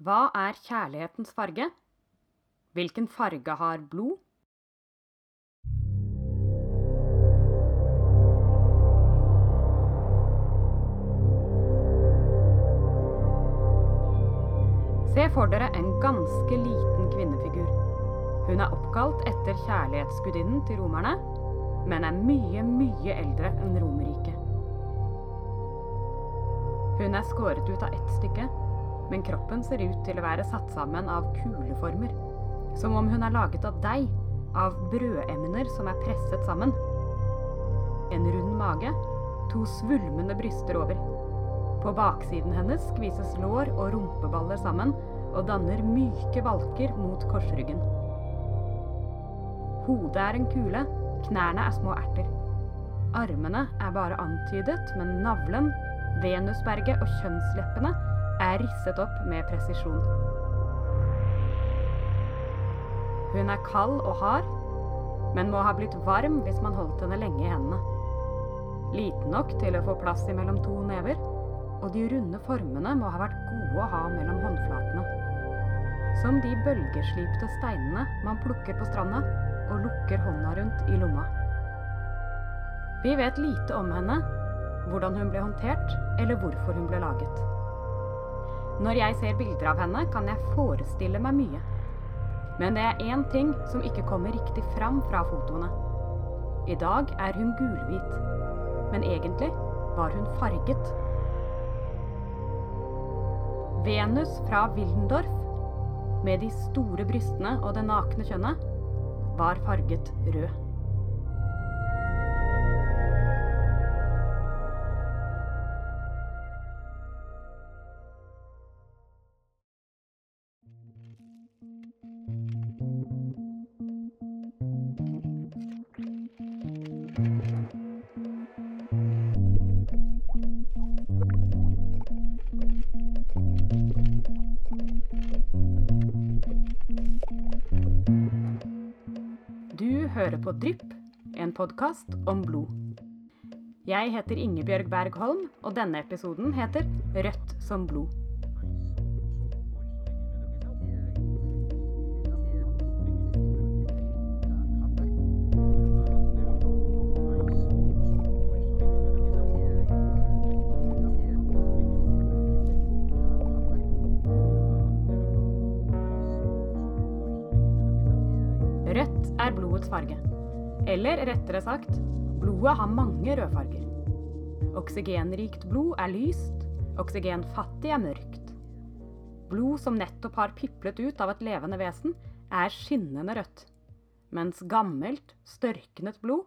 Hva er kjærlighetens farge? Hvilken farge har blod? Se for dere en ganske liten kvinnefigur. Hun er oppkalt etter kjærlighetsgudinnen til romerne, men er mye, mye eldre enn Romerriket. Hun er skåret ut av ett stykke, men kroppen ser ut til å være satt sammen av kuleformer. Som om hun er laget av deig, av brødemner som er presset sammen. En rund mage, to svulmende bryster over. På baksiden hennes skvises lår og rumpeballer sammen og danner myke valker mot korsryggen. Hodet er en kule, knærne er små erter. Armene er bare antydet, men navlen, venusberget og kjønnsleppene er risset opp med presisjon. Hun er kald og hard, men må ha blitt varm hvis man holdt henne lenge i hendene. Liten nok til å få plass imellom to never, og de runde formene må ha vært gode å ha mellom håndflatene. Som de bølgeslipte steinene man plukker på stranda og lukker hånda rundt i lomma. Vi vet lite om henne, hvordan hun ble håndtert, eller hvorfor hun ble laget. Når jeg ser bilder av henne, kan jeg forestille meg mye. Men det er én ting som ikke kommer riktig fram fra fotoene. I dag er hun gulhvit, men egentlig var hun farget. Venus fra Wildendorf, med de store brystene og det nakne kjønnet, var farget rød. Du hører på Drypp, en podkast om blod. Jeg heter Ingebjørg Bergholm, og denne episoden heter Rødt som blod. Eller rettere sagt, blodet har mange rødfarger. Oksygenrikt blod er lyst, oksygenfattig er mørkt. Blod som nettopp har piplet ut av et levende vesen, er skinnende rødt. Mens gammelt, størknet blod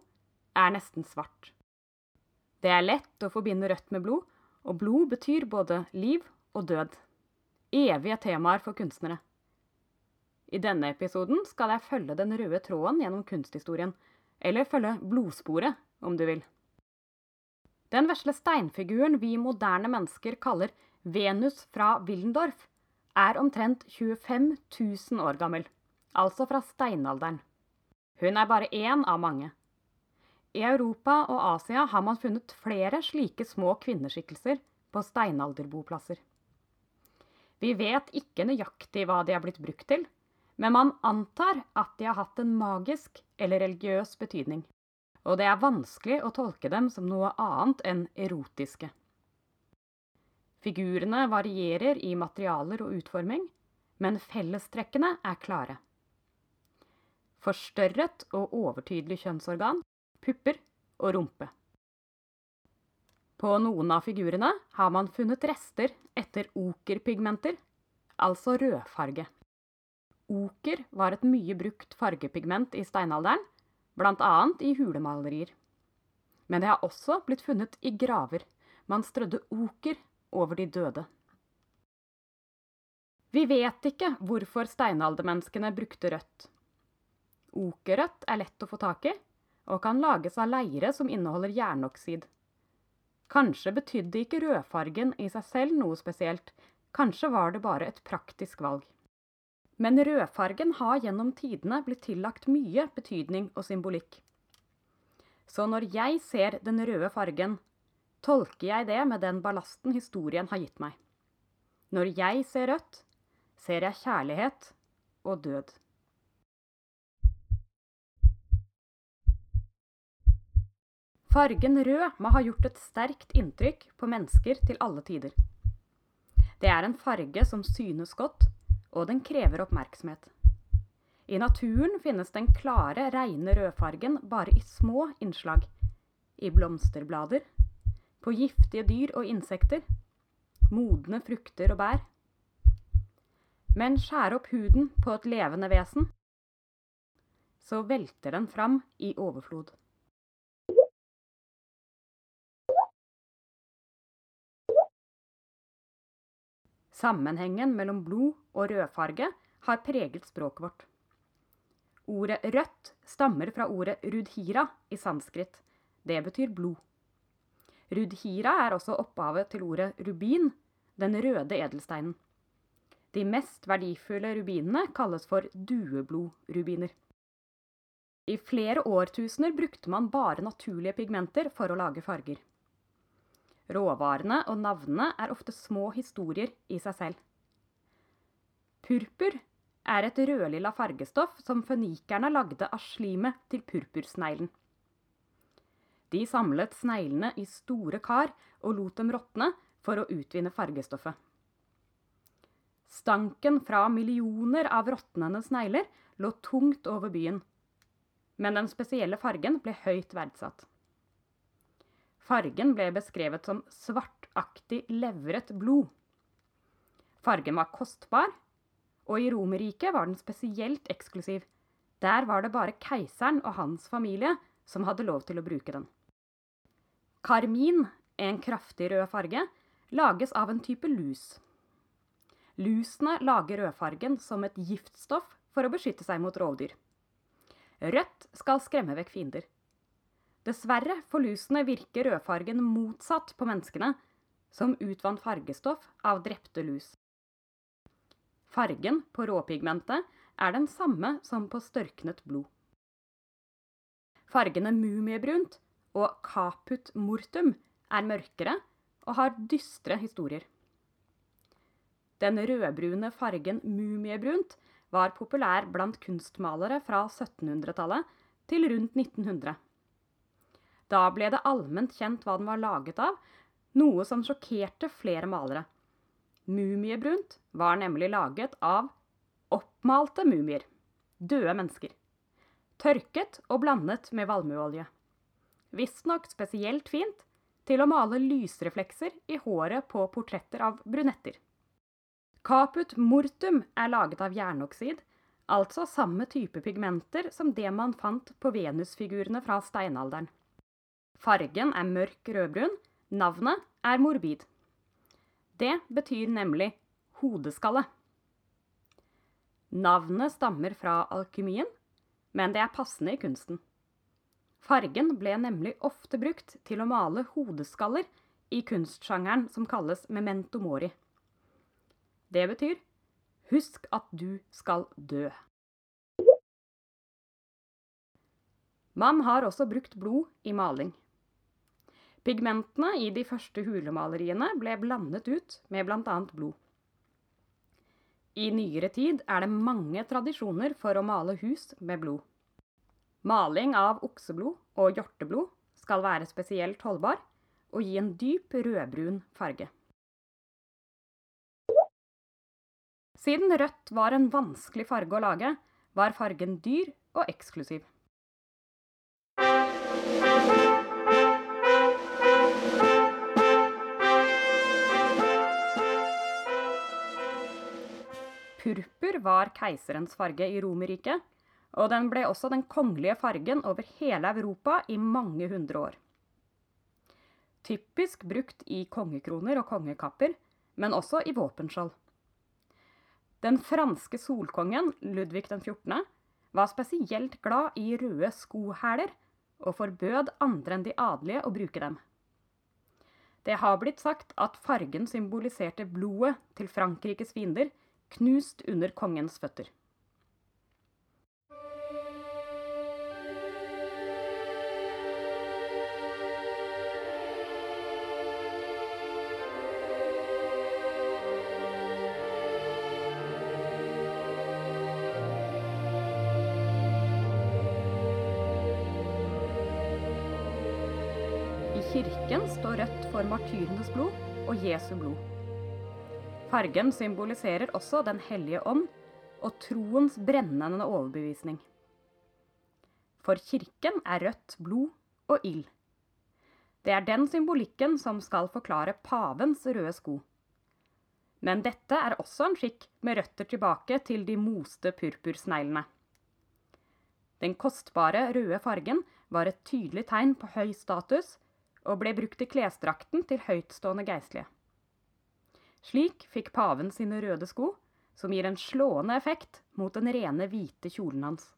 er nesten svart. Det er lett å forbinde rødt med blod, og blod betyr både liv og død. Evige temaer for kunstnere. I denne episoden skal jeg følge den røde tråden gjennom kunsthistorien, eller følge blodsporet, om du vil. Den vesle steinfiguren vi moderne mennesker kaller Venus fra Willendorf, er omtrent 25 000 år gammel, altså fra steinalderen. Hun er bare én av mange. I Europa og Asia har man funnet flere slike små kvinneskikkelser på steinalderboplasser. Vi vet ikke nøyaktig hva de har blitt brukt til, men man antar at de har hatt en magisk eller religiøs betydning, og det er vanskelig å tolke dem som noe annet enn erotiske. Figurene varierer i materialer og utforming, men fellestrekkene er klare. Forstørret og overtydelig kjønnsorgan, pupper og rumpe. På noen av figurene har man funnet rester etter okerpigmenter, altså rødfarge. Oker var et mye brukt fargepigment i steinalderen, bl.a. i hulemalerier. Men det har også blitt funnet i graver. Man strødde oker over de døde. Vi vet ikke hvorfor steinaldermenneskene brukte rødt. Okerrødt er lett å få tak i, og kan lages av leire som inneholder jernoksid. Kanskje betydde ikke rødfargen i seg selv noe spesielt, kanskje var det bare et praktisk valg. Men rødfargen har gjennom tidene blitt tillagt mye betydning og symbolikk. Så når jeg ser den røde fargen, tolker jeg det med den ballasten historien har gitt meg. Når jeg ser rødt, ser jeg kjærlighet og død. Fargen rød må ha gjort et sterkt inntrykk på mennesker til alle tider. Det er en farge som synes godt, og den krever oppmerksomhet. I naturen finnes den klare, reine rødfargen bare i små innslag. I blomsterblader, på giftige dyr og insekter, modne frukter og bær. Men skjær opp huden på et levende vesen, så velter den fram i overflod. Sammenhengen mellom blod og rødfarge har preget språket vårt. Ordet rødt stammer fra ordet rudhira i sanskrit. Det betyr blod. Rudhira er også opphavet til ordet rubin, den røde edelsteinen. De mest verdifulle rubinene kalles for dueblodrubiner. I flere årtusener brukte man bare naturlige pigmenter for å lage farger. Råvarene og navnene er ofte små historier i seg selv. Purpur er et rødlilla fargestoff som fønikerne lagde av slimet til purpursneglen. De samlet sneglene i store kar og lot dem råtne for å utvinne fargestoffet. Stanken fra millioner av råtnende snegler lå tungt over byen, men den spesielle fargen ble høyt verdsatt. Fargen ble beskrevet som svartaktig levret blod. Fargen var kostbar, og i Romerriket var den spesielt eksklusiv. Der var det bare keiseren og hans familie som hadde lov til å bruke den. Karmin, en kraftig rød farge, lages av en type lus. Lusene lager rødfargen som et giftstoff for å beskytte seg mot rovdyr. Rødt skal skremme vekk fiender. Dessverre for lusene virker rødfargen motsatt på menneskene, som utvant fargestoff av drepte lus. Fargen på råpigmentet er den samme som på størknet blod. Fargene mumiebrunt og caput mortum er mørkere og har dystre historier. Den rødbrune fargen mumiebrunt var populær blant kunstmalere fra 1700-tallet til rundt 1900. Da ble det allment kjent hva den var laget av, noe som sjokkerte flere malere. Mumiebrunt var nemlig laget av oppmalte mumier, døde mennesker. Tørket og blandet med valmueolje. Visstnok spesielt fint til å male lysreflekser i håret på portretter av brunetter. Caput mortum er laget av jernoksid, altså samme type pigmenter som det man fant på venusfigurene fra steinalderen. Fargen er mørk rødbrun. Navnet er morbid. Det betyr nemlig hodeskalle. Navnet stammer fra alkymien, men det er passende i kunsten. Fargen ble nemlig ofte brukt til å male hodeskaller i kunstsjangeren som kalles memento mori. Det betyr husk at du skal dø. Man har også brukt blod i maling. Pigmentene i de første hulemaleriene ble blandet ut med bl.a. blod. I nyere tid er det mange tradisjoner for å male hus med blod. Maling av okseblod og hjorteblod skal være spesielt holdbar og gi en dyp rødbrun farge. Siden rødt var en vanskelig farge å lage, var fargen dyr og eksklusiv. Purpur var keiserens farge i Romerriket, og den ble også den kongelige fargen over hele Europa i mange hundre år. Typisk brukt i kongekroner og kongekapper, men også i våpenskjold. Den franske solkongen Ludvig 14. var spesielt glad i røde skohæler, og forbød andre enn de adelige å bruke dem. Det har blitt sagt at fargen symboliserte blodet til Frankrikes fiender, knust under kongens føtter. kirken står Rødt for martyrenes blod og Jesu blod. Fargen symboliserer også Den hellige ånd og troens brennende overbevisning. For kirken er rødt blod og ild. Det er den symbolikken som skal forklare pavens røde sko. Men dette er også en skikk med røtter tilbake til de moste purpursneglene. Den kostbare røde fargen var et tydelig tegn på høy status og ble brukt i klesdrakten til høytstående geistlige. Slik fikk paven sine røde sko, som gir en slående effekt mot den rene hvite kjolen hans.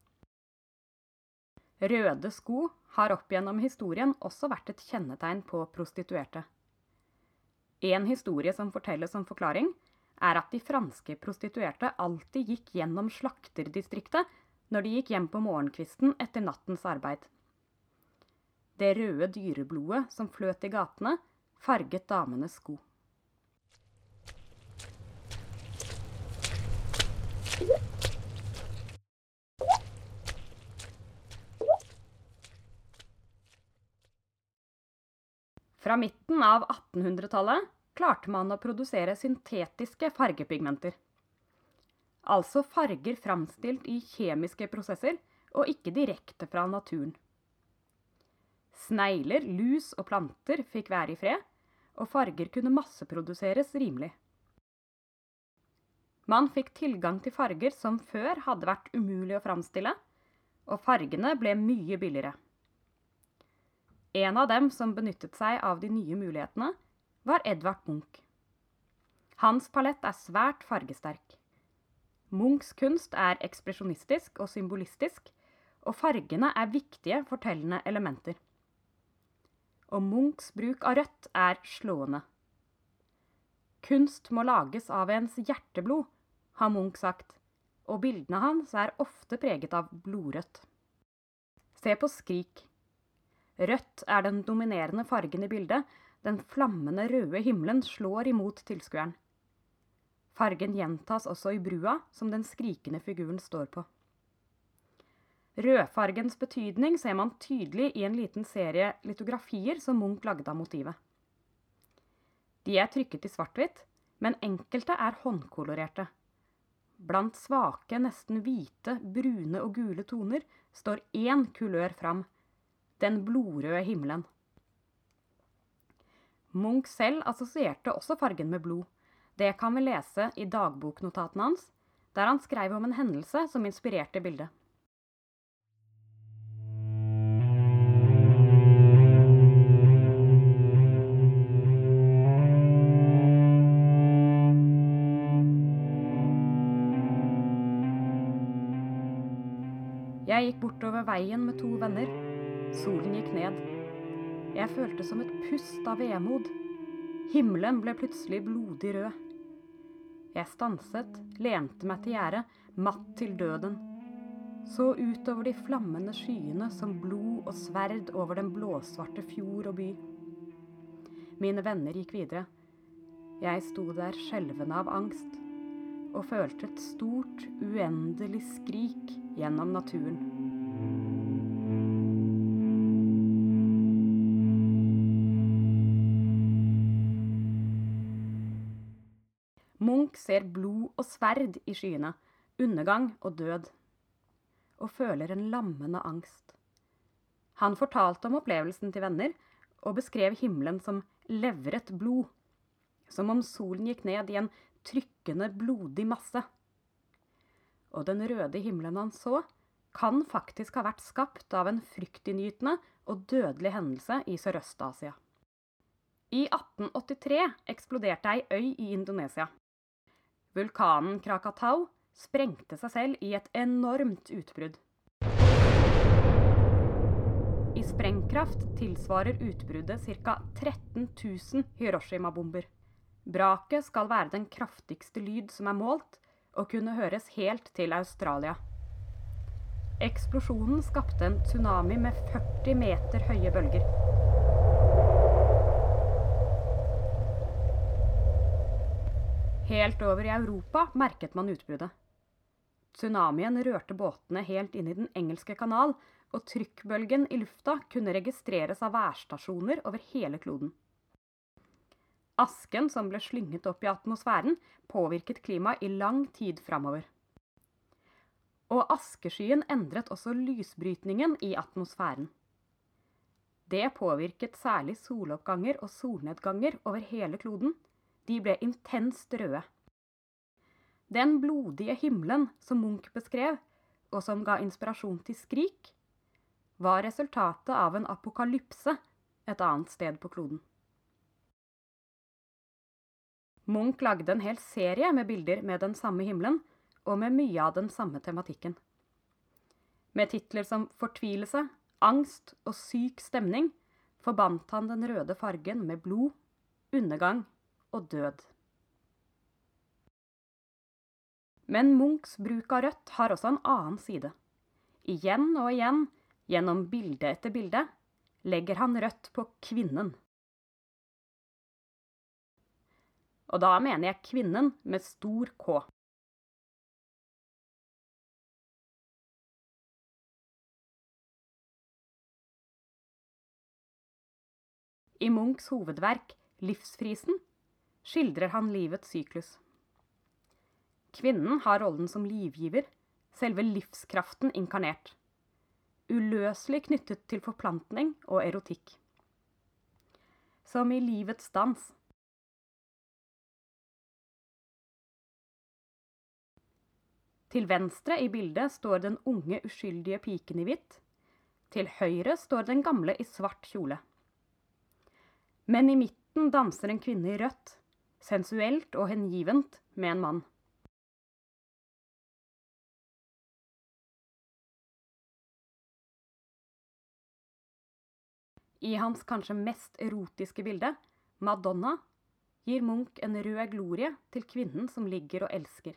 Røde sko har opp gjennom historien også vært et kjennetegn på prostituerte. En historie som fortelles som forklaring, er at de franske prostituerte alltid gikk gjennom slakterdistriktet når de gikk hjem på morgenkvisten etter nattens arbeid. Det røde dyreblodet som fløt i gatene, farget damenes sko. Fra midten av 1800-tallet klarte man å produsere syntetiske fargepigmenter. Altså farger framstilt i kjemiske prosesser og ikke direkte fra naturen. Snegler, lus og planter fikk være i fred, og farger kunne masseproduseres rimelig. Man fikk tilgang til farger som før hadde vært umulig å framstille, og fargene ble mye billigere. En av dem som benyttet seg av de nye mulighetene, var Edvard Munch. Hans palett er svært fargesterk. Munchs kunst er ekspresjonistisk og symbolistisk, og fargene er viktige fortellende elementer. Og Munchs bruk av rødt er slående. Kunst må lages av ens hjerteblod, har Munch sagt, og bildene hans er ofte preget av blodrødt. Se på Skrik. Rødt er den dominerende fargen i bildet. Den flammende røde himmelen slår imot tilskueren. Fargen gjentas også i brua, som den skrikende figuren står på. Rødfargens betydning ser man tydelig i en liten serie litografier som Munch lagde av motivet. De er trykket i svart-hvitt, men enkelte er håndkolorerte. Blant svake, nesten hvite, brune og gule toner står én kulør fram, den blodrøde himmelen. Munch selv assosierte også fargen med blod. Det kan vi lese i dagboknotatene hans, der han skrev om en hendelse som inspirerte bildet. Jeg gikk bortover veien med to venner. Solen gikk ned. Jeg følte som et pust av vemod. Himmelen ble plutselig blodig rød. Jeg stanset, lente meg til gjerdet, matt til døden. Så utover de flammende skyene som blod og sverd over den blåsvarte fjord og by. Mine venner gikk videre. Jeg sto der skjelvende av angst og følte et stort, uendelig skrik gjennom naturen. Ser blod og sverd i skyene, undergang og død, og føler en lammende angst. Han fortalte om opplevelsen til venner, og beskrev himmelen som levret blod, som om solen gikk ned i en trykkende, blodig masse. Og den røde himmelen han så, kan faktisk ha vært skapt av en fryktinngytende og dødelig hendelse i Sørøst-Asia. I 1883 eksploderte ei øy i Indonesia. Vulkanen Krakatau sprengte seg selv i et enormt utbrudd. I sprengkraft tilsvarer utbruddet ca. 13 000 Hiroshima-bomber. Braket skal være den kraftigste lyd som er målt, og kunne høres helt til Australia. Eksplosjonen skapte en tsunami med 40 meter høye bølger. Helt over i Europa merket man utbruddet. Tsunamien rørte båtene helt inn i Den engelske kanal og trykkbølgen i lufta kunne registreres av værstasjoner over hele kloden. Asken som ble slynget opp i atmosfæren, påvirket klimaet i lang tid framover. Og askeskyen endret også lysbrytningen i atmosfæren. Det påvirket særlig soloppganger og solnedganger over hele kloden. De ble intenst røde. Den blodige himmelen som Munch beskrev, og som ga inspirasjon til Skrik, var resultatet av en apokalypse et annet sted på kloden. Munch lagde en hel serie med bilder med den samme himmelen, og med mye av den samme tematikken. Med titler som Fortvilelse, Angst og Syk stemning forbandt han den røde fargen med blod, undergang og død. Men Munchs bruk av rødt har også en annen side. Igjen og igjen, gjennom bilde etter bilde, legger han rødt på kvinnen. Og da mener jeg kvinnen med stor K. I Munchs hovedverk 'Livsfrisen' skildrer han livets syklus. Kvinnen har rollen som livgiver, selve livskraften inkarnert. Uløselig knyttet til forplantning og erotikk. Som i livets dans. Til venstre i bildet står den unge, uskyldige piken i hvitt. Til høyre står den gamle i svart kjole. Men i midten danser en kvinne i rødt, sensuelt og hengivent, med en mann. I hans kanskje mest erotiske bilde, Madonna, gir Munch en rød glorie til kvinnen som ligger og elsker.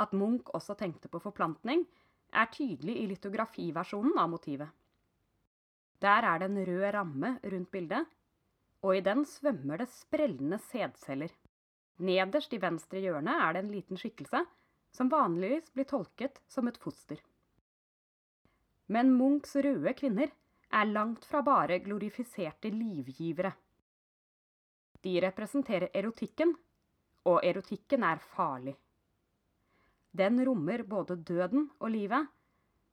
At Munch også tenkte på forplantning, er tydelig i litografiversjonen av motivet. Der er det en rød ramme rundt bildet, og i den svømmer det sprellende sædceller. Nederst i venstre hjørne er det en liten skikkelse, som vanligvis blir tolket som et foster. Men Munchs røde kvinner er langt fra bare glorifiserte livgivere. De representerer erotikken, og erotikken er farlig. Den rommer både døden og livet,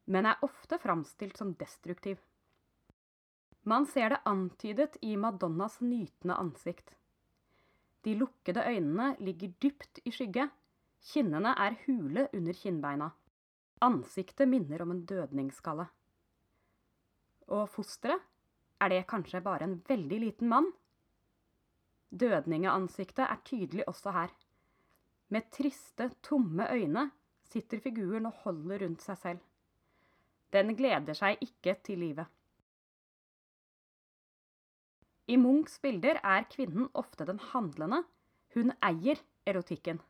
men er ofte framstilt som destruktiv. Man ser det antydet i Madonnas nytende ansikt. De lukkede øynene ligger dypt i skygge, kinnene er hule under kinnbeina. Ansiktet minner om en dødningsskalle. Og fosteret? Er det kanskje bare en veldig liten mann? Dødningeansiktet er tydelig også her. Med triste, tomme øyne sitter figuren og holder rundt seg selv. Den gleder seg ikke til livet. I Munchs bilder er kvinnen ofte den handlende. Hun eier erotikken.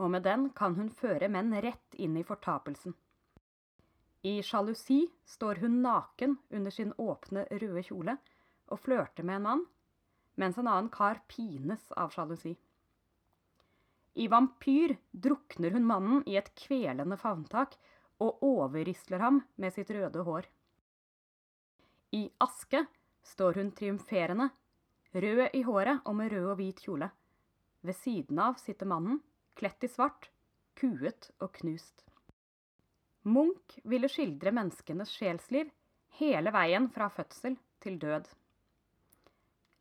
Og med den kan hun føre menn rett inn i fortapelsen. I sjalusi står hun naken under sin åpne, røde kjole og flørter med en mann, mens en annen kar pines av sjalusi. I Vampyr drukner hun mannen i et kvelende favntak og overrisler ham med sitt røde hår. I Aske står hun triumferende, rød i håret og med rød og hvit kjole. Ved siden av sitter mannen, kledt i svart, kuet og knust. Munch ville skildre menneskenes sjelsliv hele veien fra fødsel til død.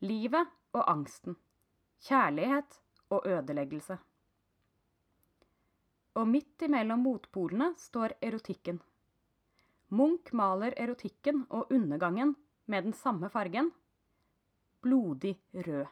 Livet og angsten. Kjærlighet og ødeleggelse. Og midt imellom motpolene står erotikken. Munch maler erotikken og undergangen med den samme fargen blodig rød.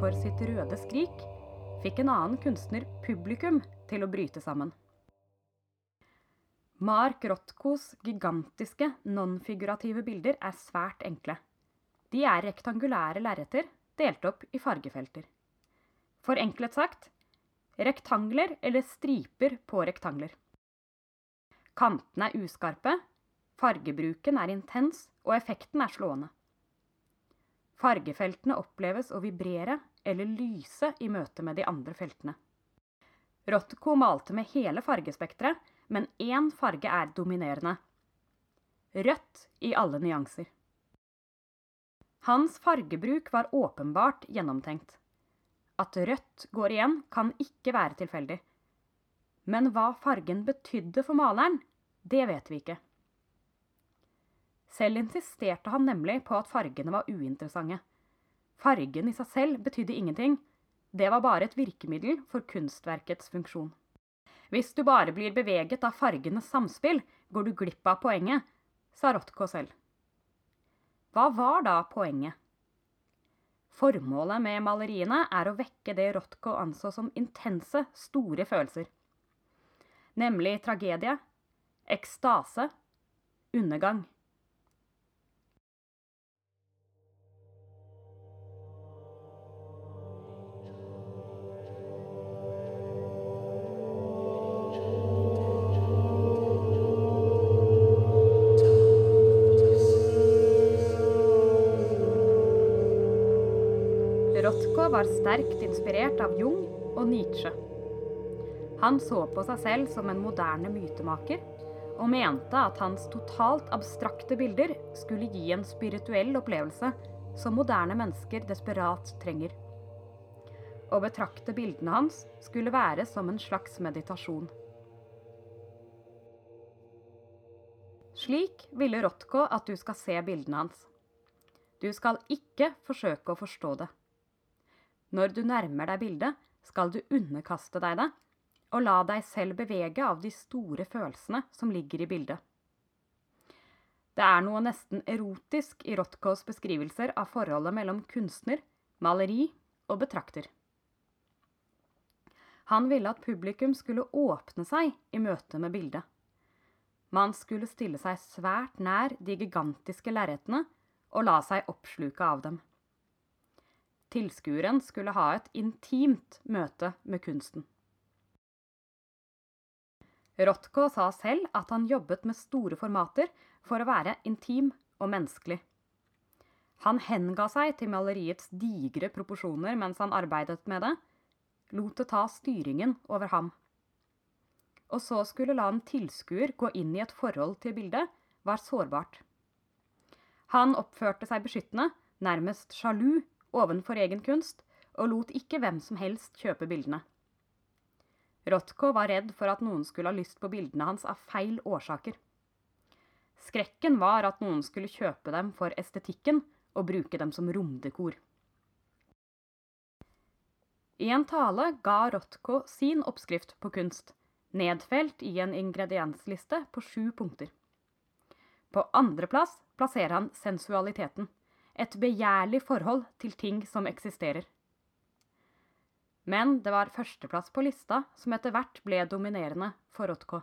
For sitt røde skrik, fikk en annen kunstner publikum til å bryte sammen. Mark Rothkos gigantiske, non-figurative bilder er svært enkle. De er rektangulære lerreter delt opp i fargefelter. Forenklet sagt rektangler eller striper på rektangler. Kantene er uskarpe, fargebruken er intens, og effekten er slående. Fargefeltene oppleves å vibrere eller lyse i møte med de andre feltene. Rothko malte med hele fargespekteret, men én farge er dominerende. Rødt i alle nyanser. Hans fargebruk var åpenbart gjennomtenkt. At rødt går igjen, kan ikke være tilfeldig. Men hva fargen betydde for maleren, det vet vi ikke. Selv insisterte han nemlig på at fargene var uinteressante. Fargen i seg selv betydde ingenting, det var bare et virkemiddel for kunstverkets funksjon. Hvis du bare blir beveget av fargenes samspill, går du glipp av poenget, sa Rothko selv. Hva var da poenget? Formålet med maleriene er å vekke det Rothko anså som intense, store følelser. Nemlig tragedie, ekstase, undergang. Var sterkt inspirert av Jung og Nietzsche. Han så på seg selv som en moderne mytemaker, og mente at hans totalt abstrakte bilder skulle gi en spirituell opplevelse som moderne mennesker desperat trenger. Å betrakte bildene hans skulle være som en slags meditasjon. Slik ville Rotko at du skal se bildene hans. Du skal ikke forsøke å forstå det. Når du nærmer deg bildet, skal du underkaste deg det, og la deg selv bevege av de store følelsene som ligger i bildet. Det er noe nesten erotisk i Rothkos beskrivelser av forholdet mellom kunstner, maleri og betrakter. Han ville at publikum skulle åpne seg i møte med bildet. Man skulle stille seg svært nær de gigantiske lerretene og la seg oppsluke av dem. Tilskueren skulle ha et intimt møte med kunsten. Rothko sa selv at han jobbet med store formater for å være intim og menneskelig. Han henga seg til maleriets digre proporsjoner mens han arbeidet med det, lot det ta styringen over ham. Og så skulle la en tilskuer gå inn i et forhold til bildet, var sårbart. Han oppførte seg beskyttende, nærmest sjalu ovenfor egen kunst, og lot ikke hvem som helst kjøpe bildene. Rothko var redd for at noen skulle ha lyst på bildene hans av feil årsaker. Skrekken var at noen skulle kjøpe dem for estetikken og bruke dem som romdekor. I en tale ga Rothko sin oppskrift på kunst, nedfelt i en ingrediensliste på sju punkter. På andreplass plasserer han sensualiteten et begjærlig forhold til ting som eksisterer. Men det var førsteplass på lista som etter hvert ble dominerende for Rothko.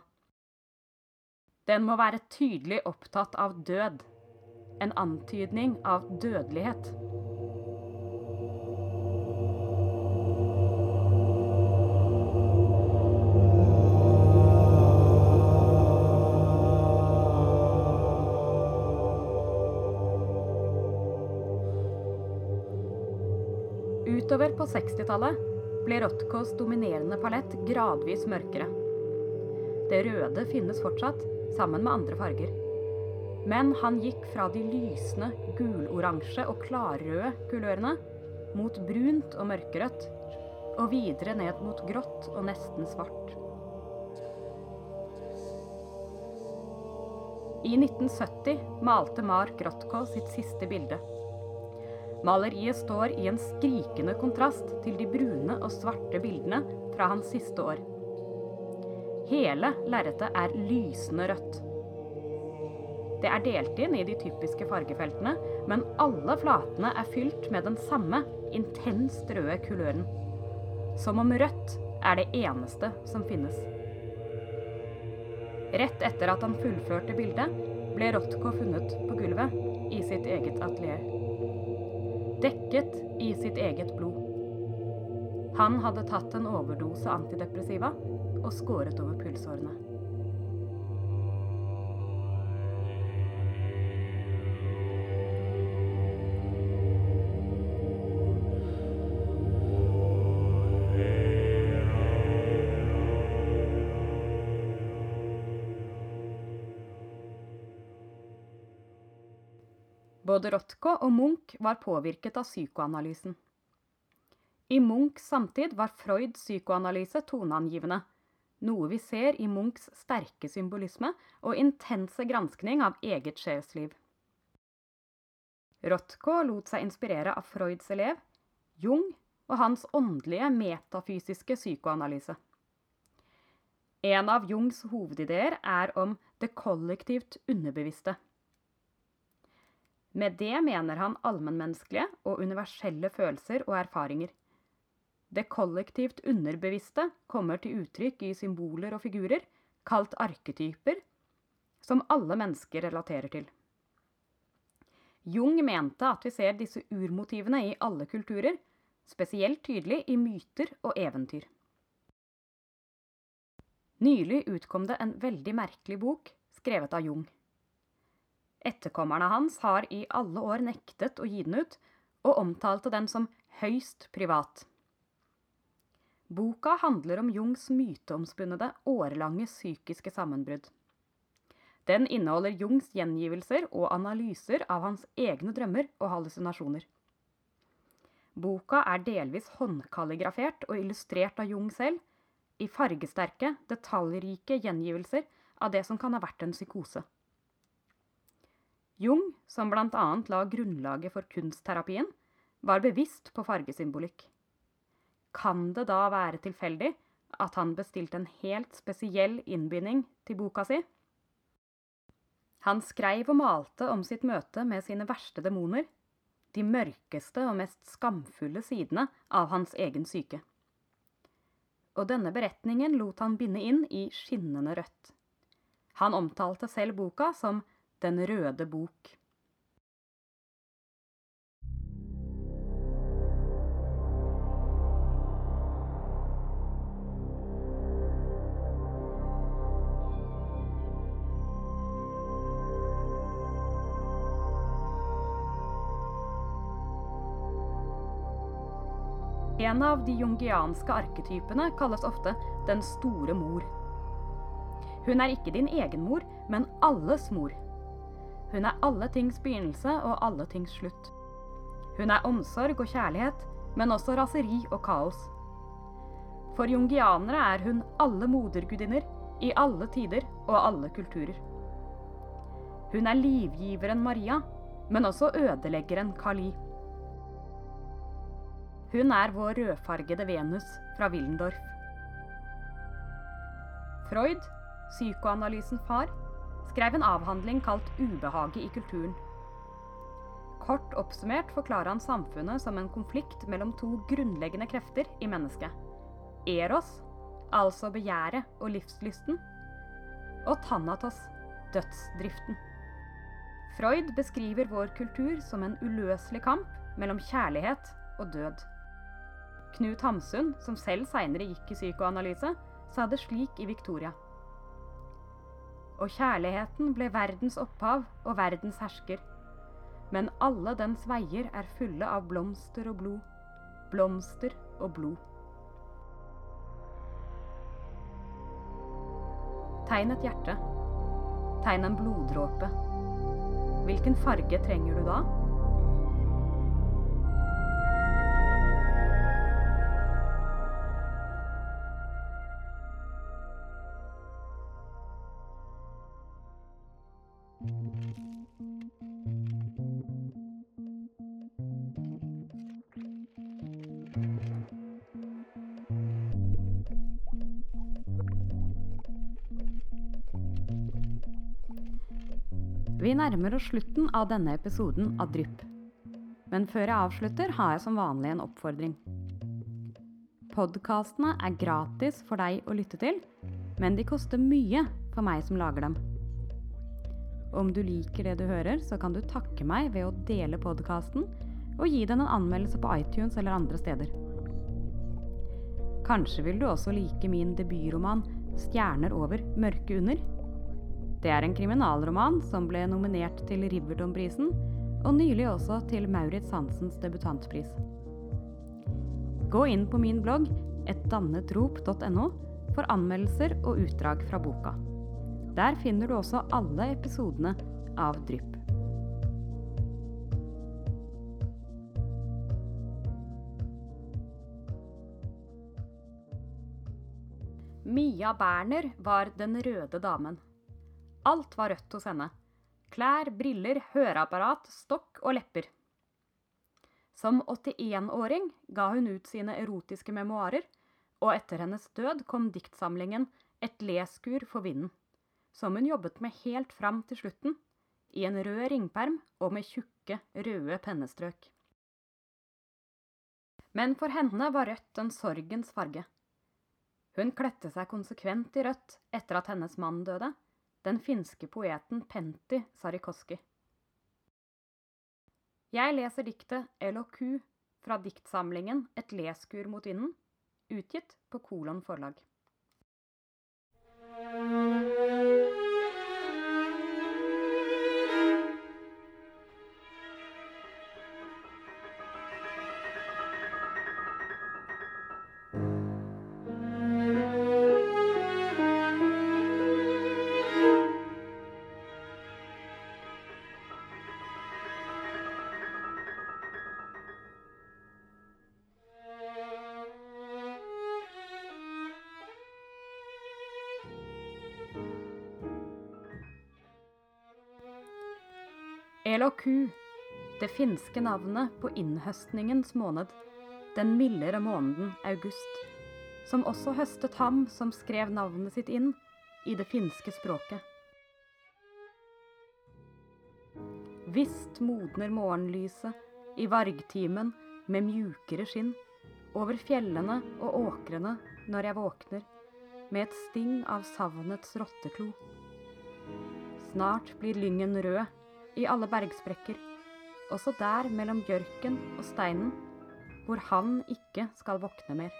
Den må være tydelig opptatt av død. En antydning av dødelighet. Utover på 60-tallet ble Rothkos dominerende palett gradvis mørkere. Det røde finnes fortsatt, sammen med andre farger. Men han gikk fra de lysende guloransje og klarrøde kulørene mot brunt og mørkerødt, og videre ned mot grått og nesten svart. I 1970 malte Mark Rothko sitt siste bilde. Maleriet står i en skrikende kontrast til de brune og svarte bildene fra hans siste år. Hele lerretet er lysende rødt. Det er delt inn i de typiske fargefeltene, men alle flatene er fylt med den samme intenst røde kuløren. Som om rødt er det eneste som finnes. Rett etter at han fullførte bildet, ble Rothko funnet på gulvet i sitt eget atelier. Dekket i sitt eget blod. Han hadde tatt en overdose antidepressiva og skåret over pulsårene. Rothko og Munch var påvirket av psykoanalysen. I Munchs samtid var Freuds psykoanalyse toneangivende, noe vi ser i Munchs sterke symbolisme og intense granskning av eget sjelsliv. Rothko lot seg inspirere av Freuds elev, Jung, og hans åndelige, metafysiske psykoanalyse. En av Jungs hovedideer er om det kollektivt underbevisste. Med det mener han allmennmenneskelige og universelle følelser og erfaringer. Det kollektivt underbevisste kommer til uttrykk i symboler og figurer, kalt arketyper, som alle mennesker relaterer til. Jung mente at vi ser disse urmotivene i alle kulturer, spesielt tydelig i myter og eventyr. Nylig utkom det en veldig merkelig bok skrevet av Jung. Etterkommerne hans har i alle år nektet å gi den ut, og omtalte den som høyst privat. Boka handler om Jungs myteomspunnede, årelange psykiske sammenbrudd. Den inneholder Jungs gjengivelser og analyser av hans egne drømmer og hallusinasjoner. Boka er delvis håndkalligrafert og illustrert av Jung selv, i fargesterke, detaljrike gjengivelser av det som kan ha vært en psykose. Jung, som bl.a. la grunnlaget for kunstterapien, var bevisst på fargesymbolikk. Kan det da være tilfeldig at han bestilte en helt spesiell innbinding til boka si? Han skrev og malte om sitt møte med sine verste demoner, de mørkeste og mest skamfulle sidene av hans egen syke. Og denne beretningen lot han binde inn i skinnende rødt. Han omtalte selv boka som den røde bok. En av de jungianske arketypene kalles ofte Den store mor. Hun er ikke din egen mor, men alles mor. Hun er alle tings begynnelse og alle tings slutt. Hun er omsorg og kjærlighet, men også raseri og kaos. For jungianere er hun alle modergudinner, i alle tider og alle kulturer. Hun er livgiveren Maria, men også ødeleggeren Kali. Hun er vår rødfargede Venus fra Willendorf. Freud, psykoanalysen far, skrev en avhandling kalt 'Ubehaget i kulturen'. Kort oppsummert forklarer han samfunnet som en konflikt mellom to grunnleggende krefter i mennesket. Eros, altså begjæret og livslysten, og Thanatos, dødsdriften. Freud beskriver vår kultur som en uløselig kamp mellom kjærlighet og død. Knut Hamsun, som selv seinere gikk i psykoanalyse, sa det slik i Victoria og kjærligheten ble verdens opphav og verdens hersker. Men alle dens veier er fulle av blomster og blod, blomster og blod. Tegn et hjerte. Tegn en bloddråpe. Hvilken farge trenger du da? Vi nærmer oss slutten av denne episoden av Drypp. Men før jeg avslutter, har jeg som vanlig en oppfordring. Podkastene er gratis for deg å lytte til, men de koster mye for meg som lager dem. Om du liker det du hører, så kan du takke meg ved å dele podkasten og gi den en anmeldelse på iTunes eller andre steder. Kanskje vil du også like min debutroman 'Stjerner over, mørke under'? Det er en kriminalroman som ble nominert til Riverdom-prisen, og nylig også til Maurits Hansens debutantpris. Gå inn på min blogg etdannetrop.no for anmeldelser og utdrag fra boka. Der finner du også alle episodene av Drypp. Mia Berner var den røde damen. Alt var rødt hos henne. Klær, briller, høreapparat, stokk og lepper. Som 81-åring ga hun ut sine erotiske memoarer, og etter hennes død kom diktsamlingen Et leskur for vinden, som hun jobbet med helt fram til slutten, i en rød ringperm og med tjukke, røde pennestrøk. Men for henne var rødt en sorgens farge. Hun kledde seg konsekvent i rødt etter at hennes mann døde, den finske poeten Pentti Sarikoski. Jeg leser diktet LOQ fra diktsamlingen Et leskur mot vinden, utgitt på Kolon forlag. Eloku, det finske navnet på innhøstningens måned, den mildere måneden august, som også høstet ham som skrev navnet sitt inn i det finske språket. Visst modner morgenlyset i vargtimen med mjukere skinn over fjellene og åkrene når jeg våkner, med et sting av savnets rotteklo. Snart blir lyngen rød i alle bergsprekker, også der mellom bjørken og steinen, hvor han ikke skal våkne mer.